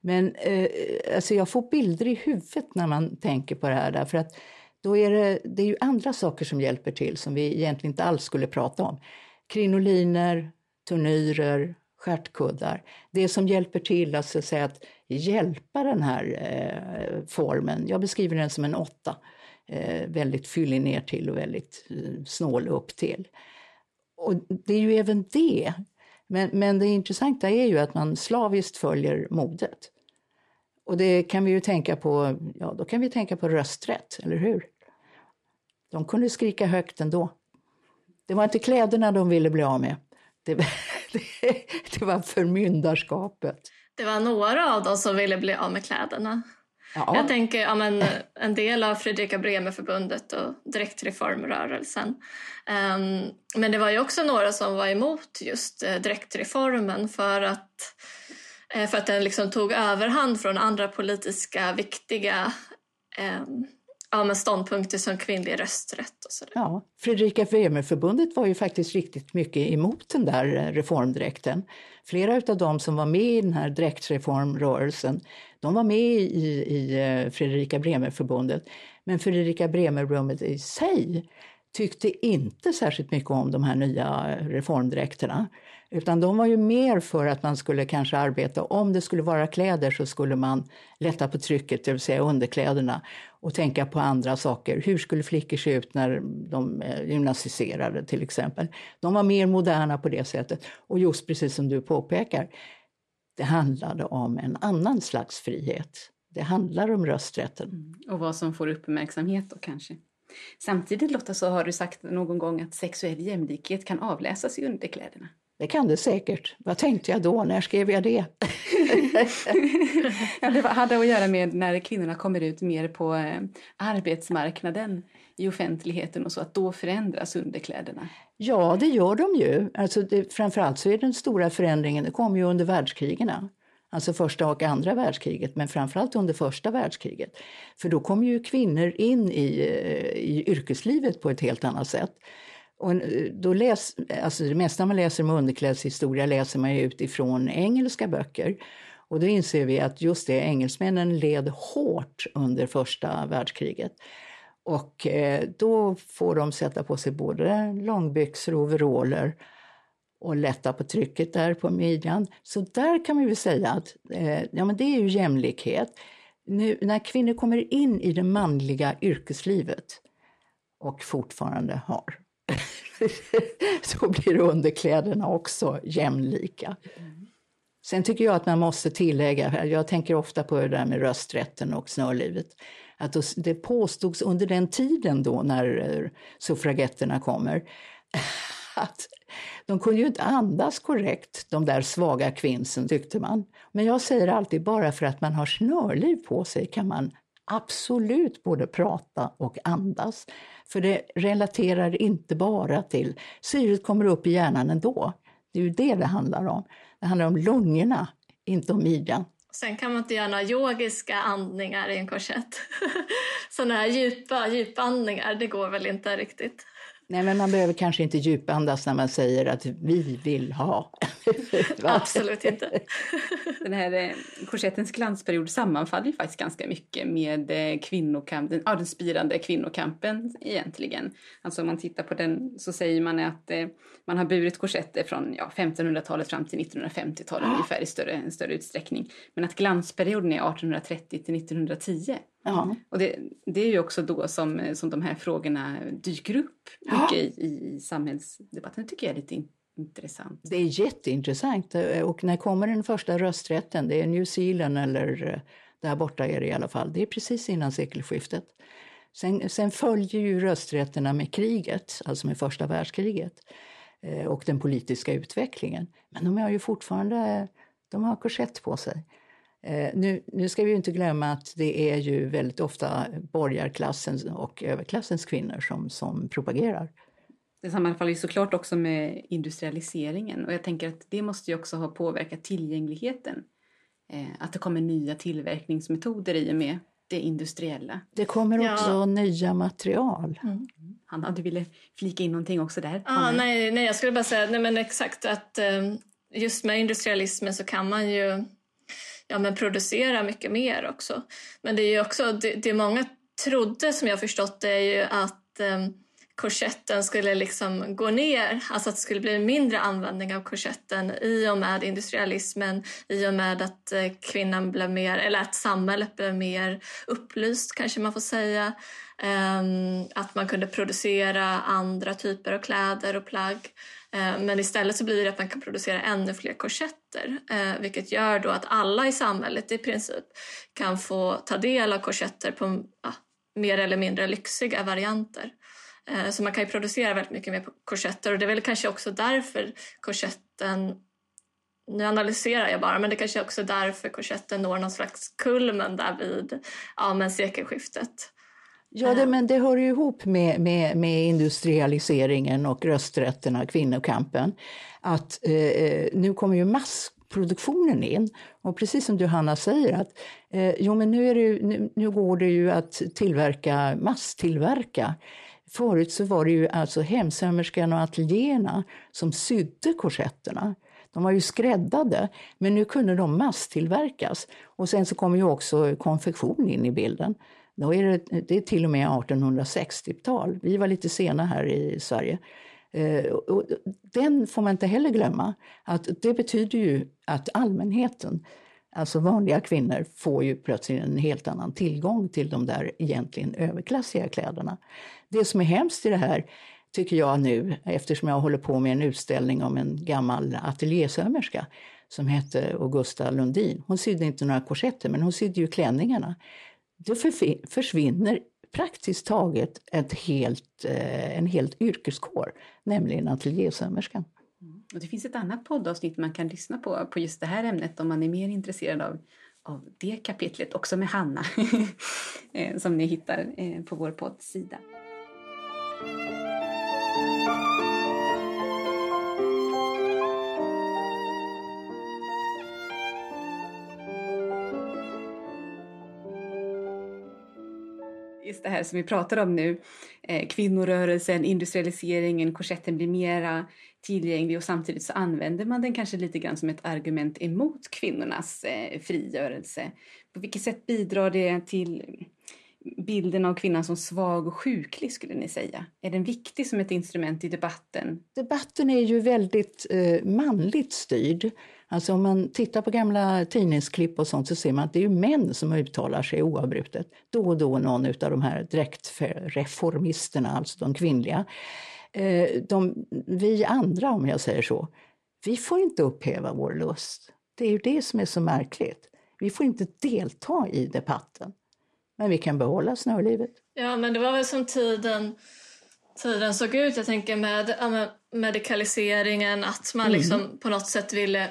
C: Men eh, alltså jag får bilder i huvudet när man tänker på det här därför att då är det, det är ju andra saker som hjälper till som vi egentligen inte alls skulle prata om. Krinoliner, turnyrer, stjärtkuddar. Det som hjälper till att, så att, säga, att hjälpa den här eh, formen. Jag beskriver den som en åtta. Eh, väldigt fyllig ner till och väldigt eh, snål upp till. Och det är ju även det. Men, men det intressanta är ju att man slaviskt följer modet. Och det kan vi ju tänka på, ja då kan vi tänka på rösträtt, eller hur? De kunde skrika högt ändå. Det var inte kläderna de ville bli av med. Det, det, [LAUGHS] det var förmyndarskapet.
B: Det var några av dem som ville bli av med kläderna. Ja. Jag tänker ja, men, en del av Fredrika Bremer-förbundet och direktreformrörelsen. Um, men det var ju också några som var emot just uh, direktreformen för att, uh, för att den liksom tog överhand från andra politiska viktiga um, ja, men ståndpunkter som kvinnlig rösträtt och sådär.
C: Ja, Fredrika Bremer-förbundet var ju faktiskt riktigt mycket emot den där eh, reformdräkten. Flera av dem som var med i den här dräktreformrörelsen, de var med i, i eh, Fredrika Bremer-förbundet. Men Fredrika Bremer-rummet i sig tyckte inte särskilt mycket om de här nya reformdräkterna. Utan de var ju mer för att man skulle kanske arbeta, om det skulle vara kläder så skulle man lätta på trycket, det vill säga underkläderna och tänka på andra saker. Hur skulle flickor se ut när de eh, gymnasiserade till exempel? De var mer moderna på det sättet. Och just precis som du påpekar, det handlade om en annan slags frihet. Det handlar om rösträtten. Mm.
A: Och vad som får uppmärksamhet då kanske. Samtidigt Lotta så har du sagt någon gång att sexuell jämlikhet kan avläsas i underkläderna.
C: Det kan det säkert. Vad tänkte jag då? När skrev jag det? [LAUGHS]
A: ja, det hade att göra med när kvinnorna kommer ut mer på eh, arbetsmarknaden i offentligheten och så, att då förändras underkläderna.
C: Ja, det gör de ju. Alltså det, framförallt så är den stora förändringen, det kom ju under världskrigen. Alltså första och andra världskriget, men framförallt under första världskriget. För då kom ju kvinnor in i, eh, i yrkeslivet på ett helt annat sätt. Och eh, då läs, alltså det mesta man läser om underklädshistoria läser man utifrån engelska böcker. Och då inser vi att just det, engelsmännen led hårt under första världskriget. Och eh, då får de sätta på sig både långbyxor och overaller och lätta på trycket där på midjan. Så där kan man väl säga att eh, ja, men det är ju jämlikhet. Nu, när kvinnor kommer in i det manliga yrkeslivet och fortfarande har, [LAUGHS] så blir underkläderna också jämlika. Sen tycker jag att man måste tillägga, jag tänker ofta på det där med rösträtten och snörlivet, att det påstods under den tiden då när eh, suffragetterna kommer att de kunde ju inte andas korrekt, de där svaga kvinnsen, tyckte man. Men jag säger alltid, bara för att man har snörliv på sig kan man absolut både prata och andas. För det relaterar inte bara till... Syret kommer upp i hjärnan ändå. Det är ju det det handlar om. Det handlar om lungorna, inte om midjan.
B: Sen kan man inte göra några yogiska andningar i en korsett. [LAUGHS] Sådana här djupa djupandningar, det går väl inte riktigt.
C: Nej, men man behöver kanske inte djupandas när man säger att vi vill ha. [LAUGHS]
B: Absolut inte. [LAUGHS]
A: Den här eh, korsettens glansperiod sammanfaller ju faktiskt ganska mycket med eh, kvinnokampen, ja, den spirande kvinnokampen egentligen. Alltså om man tittar på den så säger man att eh, man har burit korsetter från ja, 1500-talet fram till 1950-talet ah. ungefär i större, större utsträckning. Men att glansperioden är 1830 till 1910. Och det, det, är ju också då som, som de här frågorna dyker upp mycket i, i, i samhällsdebatten. Det tycker jag är lite intressant.
C: Det är jätteintressant. Och när kommer den första rösträtten? Det är New Zealand eller eh, där borta är det i alla fall. Det är precis innan sekelskiftet. Sen, sen följer ju rösträtterna med kriget, alltså med första världskriget eh, och den politiska utvecklingen. Men de har ju fortfarande de har korsett på sig. Eh, nu, nu ska vi inte glömma att det är ju väldigt ofta borgarklassens och överklassens kvinnor som, som propagerar.
A: Det sammanfaller ju såklart också med industrialiseringen och jag tänker att det måste ju också ha påverkat tillgängligheten. Eh, att det kommer nya tillverkningsmetoder i och med det industriella.
C: Det kommer också ja. nya material. Mm.
A: Hanna, du ville flika in någonting också där?
B: Ah, nej, nej, jag skulle bara säga nej, men exakt att eh, just med industrialismen så kan man ju ja, men producera mycket mer också. Men det är ju också, det, det många trodde som jag förstått det är ju att eh, korsetten skulle liksom gå ner, alltså att det skulle bli mindre användning av korsetten i och med industrialismen, i och med att eh, kvinnan blev mer, eller att samhället blev mer upplyst kanske man får säga. Ehm, att man kunde producera andra typer av kläder och plagg. Eh, men istället så blir det att man kan producera ännu fler korsetter, eh, vilket gör då att alla i samhället i princip kan få ta del av korsetter på ja, mer eller mindre lyxiga varianter. Eh, så man kan ju producera väldigt mycket mer korsetter och det är väl kanske också därför korsetten nu analyserar jag bara, men det kanske också är därför korsetten når någon slags kulmen där vid ja, men sekelskiftet.
C: Ja, det, men det hör ju ihop med, med, med industrialiseringen och rösträtterna, kvinnokampen. Att eh, eh, nu kommer ju massproduktionen in. Och precis som du Hanna säger, att eh, jo, men nu, är det, nu, nu går det ju att tillverka, masstillverka Förut så var det ju alltså hemsömerskan och ateljéerna som sydde korsetterna. De var ju skräddade, men nu kunde de masstillverkas. Och sen så kommer ju också konfektion in i bilden. Då är det, det är till och med 1860-tal. Vi var lite sena här i Sverige. Eh, och den får man inte heller glömma. Att det betyder ju att allmänheten, alltså vanliga kvinnor, får ju plötsligt en helt annan tillgång till de där egentligen överklassiga kläderna. Det som är hemskt i det här tycker jag nu, eftersom jag håller på med en utställning om en gammal ateljésömmerska som hette Augusta Lundin. Hon sydde inte några korsetter, men hon sydde ju klänningarna. Då försvinner praktiskt taget ett helt, eh, en helt yrkeskår, nämligen ateljésömmerskan.
A: Mm. Och det finns ett annat poddavsnitt man kan lyssna på, på just det här ämnet om man är mer intresserad av, av det kapitlet, också med Hanna, [LAUGHS] eh, som ni hittar eh, på vår poddsida. Just det här som vi pratar om nu, eh, kvinnorörelsen, industrialiseringen, korsetten blir mera tillgänglig och samtidigt så använder man den kanske lite grann som ett argument emot kvinnornas eh, frigörelse. På vilket sätt bidrar det till bilden av kvinnan som svag och sjuklig skulle ni säga? Är den viktig som ett instrument i debatten?
C: Debatten är ju väldigt eh, manligt styrd. Alltså om man tittar på gamla tidningsklipp och sånt så ser man att det är män som uttalar sig oavbrutet. Då och då någon av de här direktreformisterna, alltså de kvinnliga. Eh, de, vi andra, om jag säger så, vi får inte upphäva vår lust. Det är ju det som är så märkligt. Vi får inte delta i debatten. Men vi kan behålla snölivet.
B: Ja, men det var väl som tiden, tiden såg ut. Jag tänker med ja, medikaliseringen, att man mm. liksom på något sätt ville...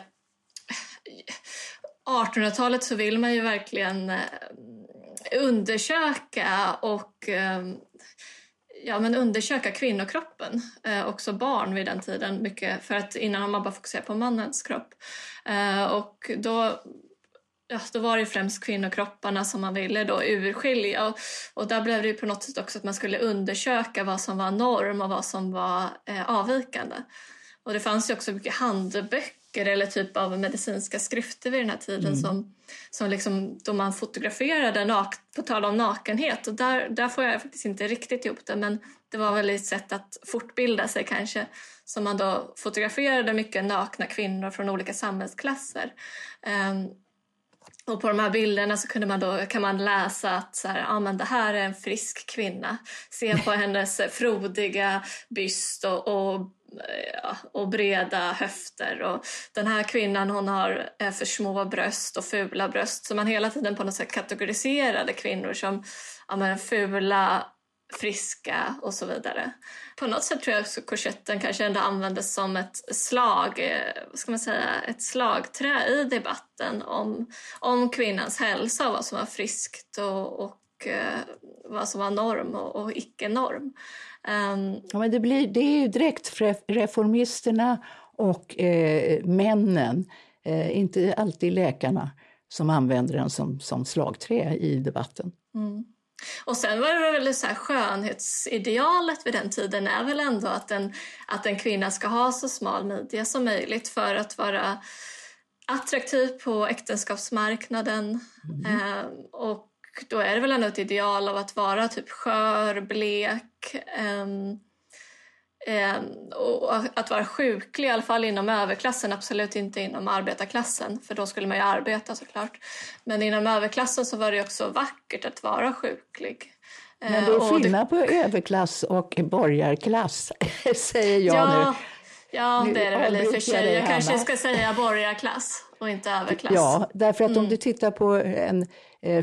B: 1800-talet så vill man ju verkligen eh, undersöka och eh, ja, men undersöka kvinnokroppen, eh, också barn vid den tiden. Mycket, för att innan har man bara fokuserat på mannens kropp. Eh, och då, ja, då var det främst kvinnokropparna som man ville då urskilja. Och, och där blev det ju på något sätt också att man skulle undersöka vad som var norm och vad som var eh, avvikande. Och det fanns ju också mycket handböcker eller typ av medicinska skrifter vid den här tiden mm. som, som liksom, då man fotograferade, nak på tal om nakenhet. Och där, där får jag faktiskt inte riktigt ihop det men det var väl ett sätt att fortbilda sig kanske. Så man då fotograferade mycket nakna kvinnor från olika samhällsklasser. Um, och på de här bilderna så kunde man då, kan man läsa att så här, ah, men det här är en frisk kvinna. Se på hennes frodiga byst och, och, ja, och breda höfter. Och den här kvinnan hon har eh, för små bröst och fula bröst. Så man hela tiden på något sätt kategoriserade kvinnor som ja, men fula, friska och så vidare. På något sätt tror jag också korsetten kanske ändå användes som ett slag, eh, vad ska man säga, ett slagträ i debatten om, om kvinnans hälsa och vad som var friskt och, och eh, vad som var norm och, och icke-norm.
C: Um, ja, men det, blir, det är ju direkt reformisterna och eh, männen, eh, inte alltid läkarna, som använder den som, som slagträ i debatten. Mm.
B: Och sen var det väl så här, skönhetsidealet vid den tiden är väl ändå att en, att en kvinna ska ha så smal midja som möjligt för att vara attraktiv på äktenskapsmarknaden. Mm. Eh, och då är det väl ändå ett ideal av att vara typ skör, blek, eh, Eh, och att vara sjuklig, i alla fall inom överklassen, absolut inte inom arbetarklassen, för då skulle man ju arbeta såklart. Men inom överklassen så var det också vackert att vara sjuklig.
C: Men det är eh, skillnad på överklass och borgarklass, [LAUGHS] säger jag
B: ja,
C: nu.
B: Ja, det är det väl i och för sig. Jag kanske ska säga borgarklass och inte överklass.
C: Ja, därför att mm. om du tittar på en eh,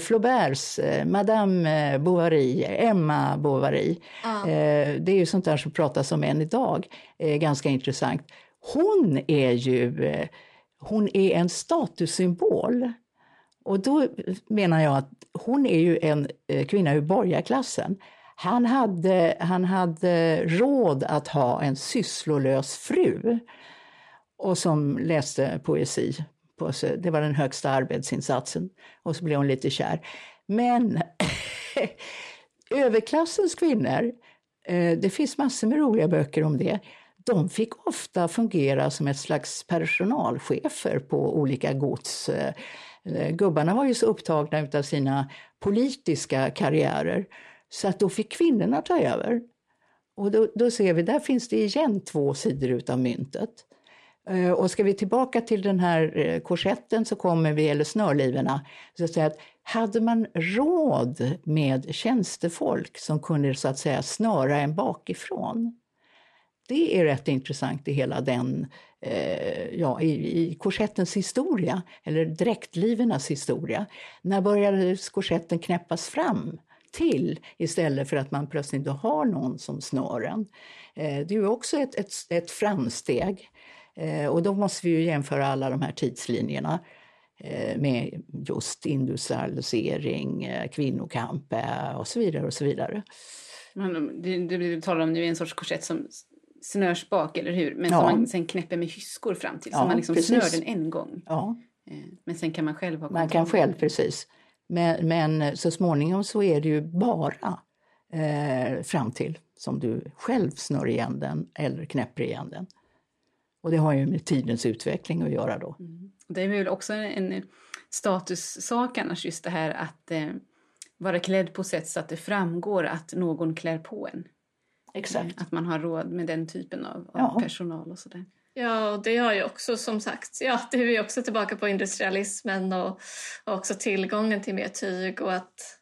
C: Flauberts eh, Madame eh, Bovary, Emma Bovary, ah. eh, det är ju sånt där som pratas om än idag, eh, ganska intressant. Hon är ju eh, hon är en statussymbol. Och då menar jag att hon är ju en eh, kvinna ur borgarklassen. Han hade, han hade råd att ha en sysslolös fru och som läste poesi. Det var den högsta arbetsinsatsen. Och så blev hon lite kär. Men [LAUGHS] överklassens kvinnor, eh, det finns massor med roliga böcker om det, de fick ofta fungera som ett slags personalchefer på olika gods. Eh, eh, gubbarna var ju så upptagna av sina politiska karriärer så att då fick kvinnorna ta över. Och då, då ser vi, där finns det igen två sidor utav myntet. Eh, och ska vi tillbaka till den här eh, korsetten så kommer vi, eller snörlivorna, så att säga att hade man råd med tjänstefolk som kunde så att säga snöra en bakifrån? Det är rätt intressant i hela den, eh, ja, i, i korsettens historia, eller dräktlivernas historia. När började korsetten knäppas fram? till istället för att man plötsligt inte har någon som snör en. Eh, det är ju också ett, ett, ett framsteg. Eh, och då måste vi ju jämföra alla de här tidslinjerna eh, med just industrialisering, kvinnokamp och så vidare. och så vidare.
A: Men det, det du talar om nu är en sorts korsett som snörs bak, eller hur? Men ja. som man sen knäpper med hyskor fram till, så man liksom snör den en gång. Ja. Men sen kan man själv ha
C: kontroll. Man kan själv, precis. Men, men så småningom så är det ju bara eh, fram till som du själv snör igen den eller knäpper igen den. Och det har ju med tidens utveckling att göra då. Mm.
A: Det är väl också en statussak annars just det här att eh, vara klädd på sätt så att det framgår att någon klär på en.
C: Exakt.
A: Att man har råd med den typen av, av
C: Ja.
A: personal och sådär.
B: Ja, och det har ju också som sagt, ja, det är vi också tillbaka på industrialismen och, och också tillgången till mer tyg och att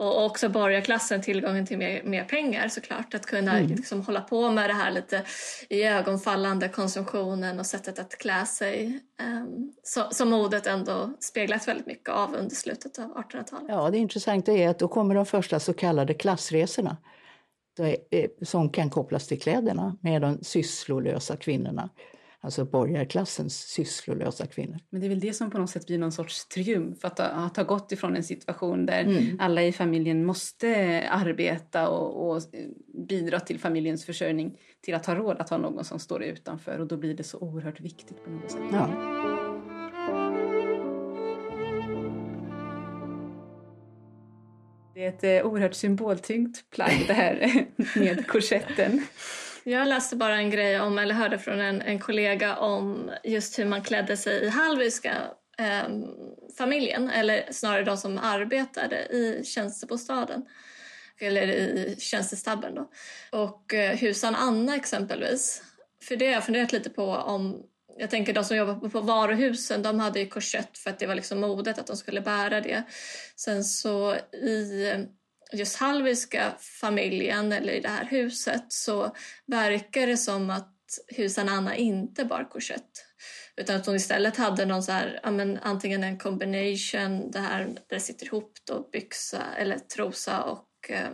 B: och också borgarklassen tillgången till mer, mer pengar såklart. Att kunna liksom hålla på med det här lite i ögonfallande konsumtionen och sättet att klä sig. Um, så, som modet ändå speglat väldigt mycket av under slutet av 1800-talet.
C: Ja, det intressanta är att då kommer de första så kallade klassresorna eh, som kan kopplas till kläderna med de sysslolösa kvinnorna. Alltså borgarklassens sysslolösa kvinnor.
A: Men det är väl det som på något sätt blir någon sorts triumf. Att ha, att ha gått ifrån en situation där
C: Mm.
A: alla i familjen måste arbeta och, och bidra till familjens försörjning till att ha råd att ha någon som står utanför. Och då blir det så oerhört viktigt på något sätt.
C: Ja.
A: Det är ett eh, oerhört symboltyngt plagg det här [LAUGHS] med korsetten.
B: Jag läste bara en grej om, eller hörde från en, en kollega om just hur man klädde sig i hallwylska eh, familjen, eller snarare de som arbetade i tjänstebostaden, eller i tjänstestabben då. Och eh, husan Anna exempelvis. För det har jag funderat lite på om jag tänker de som jobbar på- varuhusen, de hade ju korsett för att det var liksom modet att de skulle bära det. Sen så i just halviska familjen eller i det här huset så verkar det som att husan Anna inte bar korsett. Utan att hon istället hade någon så här, ja, men antingen en combination, det här där det sitter ihop då, byxa eller trosa och, eh,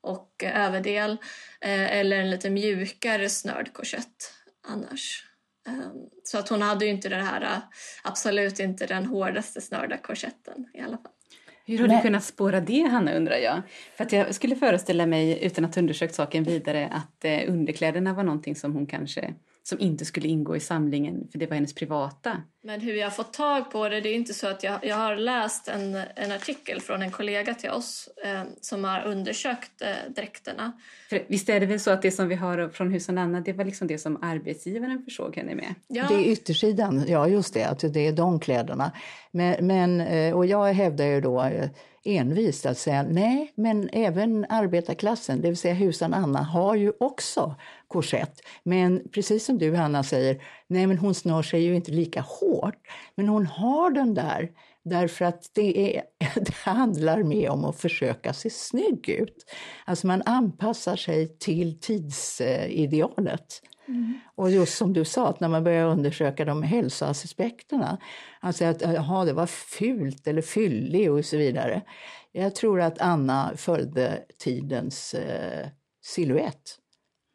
B: och överdel. Eh, eller en lite mjukare snörd korsett annars. Ehm, så att hon hade ju inte det här, eh, absolut inte den hårdaste snörda korsetten i alla fall.
A: Hur har
C: Nej.
A: du kunnat spåra det, Hanna, undrar jag? För att jag skulle föreställa mig, utan att ha undersökt saken vidare, att eh, underkläderna var någonting som hon kanske som inte skulle ingå i samlingen, för det var hennes privata.
B: Men hur jag har fått tag på det, det är inte så att jag, jag har läst en, en artikel från en kollega till oss eh, som har undersökt eh, dräkterna.
A: För visst är det väl så att det som vi har från husen Anna, det var liksom det som arbetsgivaren försåg henne med?
B: Ja,
C: Det är yttersidan, ja just det, att det är de kläderna. Men, men, eh, och jag hävdar ju då eh, envist att säga nej, men även arbetarklassen, det vill säga husan Anna, har ju också korsett. Men precis som du Hanna säger, nej men hon snör sig ju inte lika hårt. Men hon har den där därför att det, är, [LAUGHS] det handlar mer om att försöka se snygg ut. Alltså man anpassar sig till tidsidealet. Mm. Och just som du sa, att när man börjar undersöka de hälsoaspekterna, alltså att aha, det var fult eller fyllig och så vidare. Jag tror att Anna följde tidens eh, silhuett.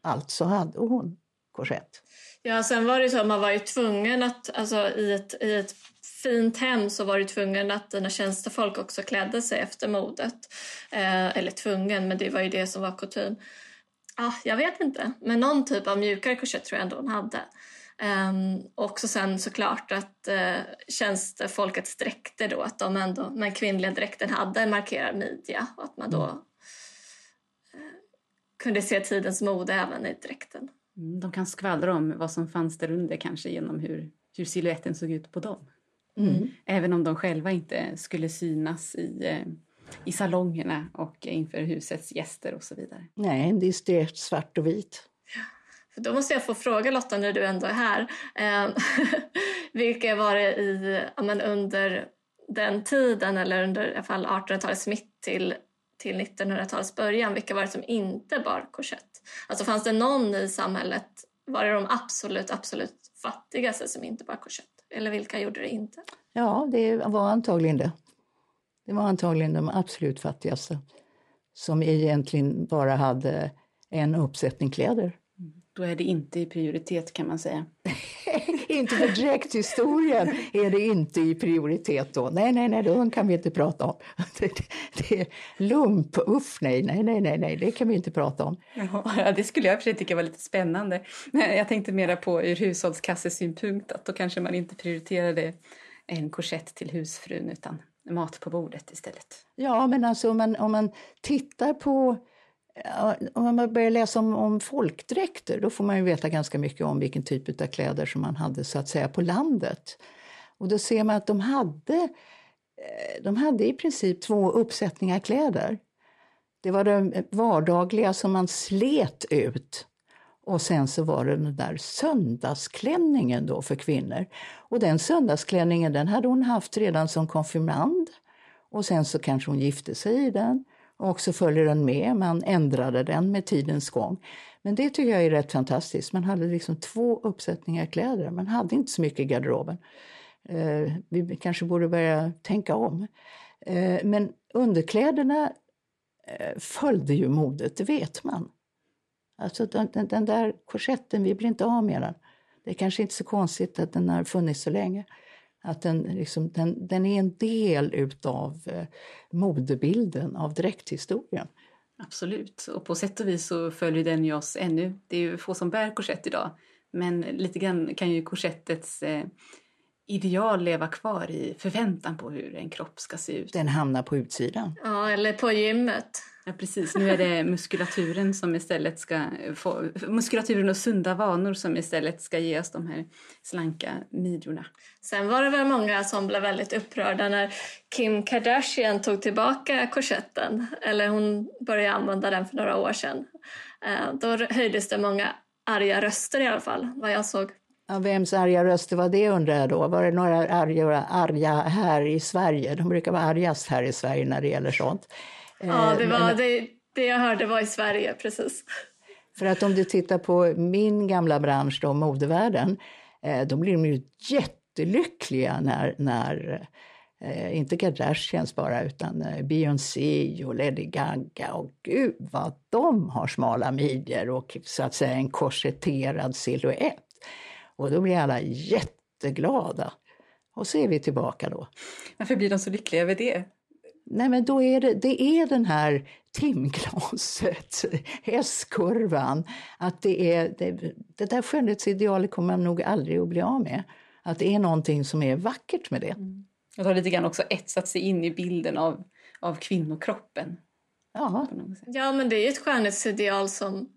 C: Alltså hade hon korsett.
B: ja, sen var det så att man var ju tvungen att, alltså i ett, i ett fint hem så var du tvungen att dina tjänstefolk också klädde sig efter modet. Eh, eller tvungen, men det var ju det som var kutym. Ah, jag vet inte, men någon typ av mjukare korsett tror jag ändå hon hade. Um, också sen såklart att uh, tjänstefolkets dräkter då, att de ändå, den kvinnliga dräkten hade en markerad midja och att man då eh, kunde se tidens mode även i dräkten.
A: Mm, De kan skvallra om vad som fanns där under kanske genom hur, hur siluetten såg ut på dem. Även om de själva inte skulle synas i, eh, i salongerna och inför husets gäster och så vidare.
C: Nej, en diskret svart och vit.
B: För då måste jag få fråga Lotta när du ändå är här. Eh, [LAUGHS] vilka var det i, ja, men under den tiden eller under i alla fall 1800-talets mitt till, till 1900-talets början, vilka var det som inte bar korsett? Alltså fanns det någon i samhället, var det de absolut, absolut fattigaste som inte bar korsett? Eller vilka gjorde det inte?
C: Ja, det var antagligen det. Det var antagligen de absolut fattigaste som egentligen bara hade en uppsättning kläder.
A: Då är det inte i prioritet kan man säga. [LAUGHS]
C: inte för dräkthistorien är det inte i prioritet då. Nej, nej, nej, de kan vi inte prata om. [LAUGHS] Det, det är lump, uff, nej, nej, nej, nej, nej, det kan vi inte prata om. [LAUGHS]
A: Ja, det skulle jag i och för sig tycka var lite spännande. Men jag tänkte mera på ur hushållskassesynpunkt att då kanske man inte prioriterade en korsett till husfrun utan mat på bordet istället.
C: Ja, men alltså om man, om man tittar på om man börjar läsa om, om folkdräkter då får man ju veta ganska mycket om vilken typ av kläder som man hade så att säga på landet. Och då ser man att de hade eh, de hade i princip två uppsättningar kläder. Det var det vardagliga som man slet ut. Och sen så var det den där söndagsklänningen då för kvinnor. Och den söndagsklänningen den hade hon haft redan som konfirmand. Och sen så kanske hon gifte sig i den. Och så följer den med, man ändrade den med tidens gång. Men det tycker jag är rätt fantastiskt. Man hade liksom två uppsättningar kläder. Man hade inte så mycket i garderoben. Eh, vi kanske borde börja tänka om. Eh, men underkläderna eh, följde ju modet, det vet man. Alltså den, den, där korsetten, vi blir inte av med den. Det är kanske inte så konstigt att den har funnits så länge. Att den, liksom, den, den är en del utav eh, modebilden, av dräkthistorien.
A: Absolut, och på sätt och vis så följer den ju oss ännu. Det är ju få som bär korsett idag. Men lite grann kan ju korsettets eh, ideal leva kvar i förväntan på hur en kropp ska se ut.
C: Den hamnar på utsidan.
B: Ja, eller på gymmet.
A: Ja, precis. Nu är det muskulaturen som istället ska få, muskulaturen och sunda vanor som istället ska ge oss de här slanka midjorna.
B: Sen var det väl många som blev väldigt upprörda när Kim Kardashian tog tillbaka korsetten, eller hon började använda den för några år sedan. Eh, då höjdes det många arga röster i alla fall, vad jag såg.
C: Ja, vems arga röster var det undrar jag då? Var det några arga, arga här i Sverige? De brukar vara argast här i Sverige när det gäller sånt.
B: Ja, det var det, det jag hörde var i Sverige, precis.
C: För att om du tittar på min gamla bransch, då, modevärlden, eh, då blir de ju jättelyckliga när, när eh, inte Kardashians bara, utan eh, Beyoncé och Lady Gaga. Och gud vad de har smala midjor och så att säga en korsetterad silhuett. Och då blir alla jätteglada. Och så är vi tillbaka då.
A: Varför blir de så lyckliga över det?
C: Nej, men då är det, det är den här timglaset, [LAUGHS] S-kurvan. Att det, är, det, det där skönhetsidealet kommer man nog aldrig att bli av med. Att det är någonting som är vackert med det. Mm.
A: Det har lite grann också etsat sig in i bilden av, av kvinnokroppen.
B: Ja. ja, men det är ju ett skönhetsideal som...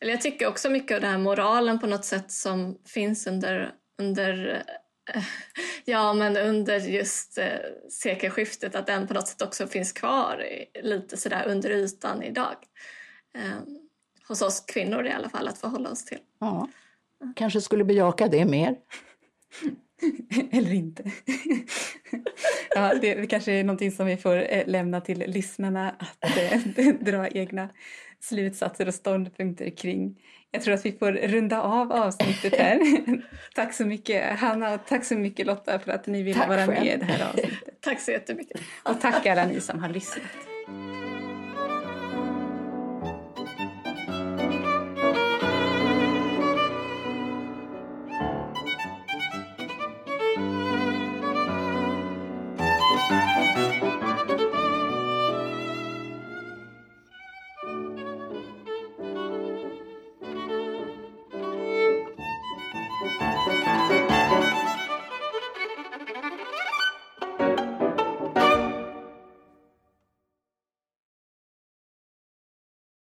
B: Eller jag tycker också mycket av den här moralen på något sätt som finns under, under [LAUGHS] Ja, men under just eh, sekelskiftet att den på något sätt också finns kvar lite sådär under ytan idag. Eh, hos oss kvinnor i alla fall, att förhålla oss till.
C: Ja, kanske skulle bejaka det mer. [LAUGHS]
A: Eller inte. [LAUGHS] ja, det kanske är någonting som vi får eh, lämna till lyssnarna att eh, dra egna slutsatser och ståndpunkter kring. Jag tror att vi får runda av avsnittet här. [LAUGHS] tack så mycket Hanna och tack så mycket Lotta för att ni ville tack vara själv. med i det här avsnittet. [LAUGHS]
B: tack så jättemycket.
A: Och tack alla ni som har lyssnat.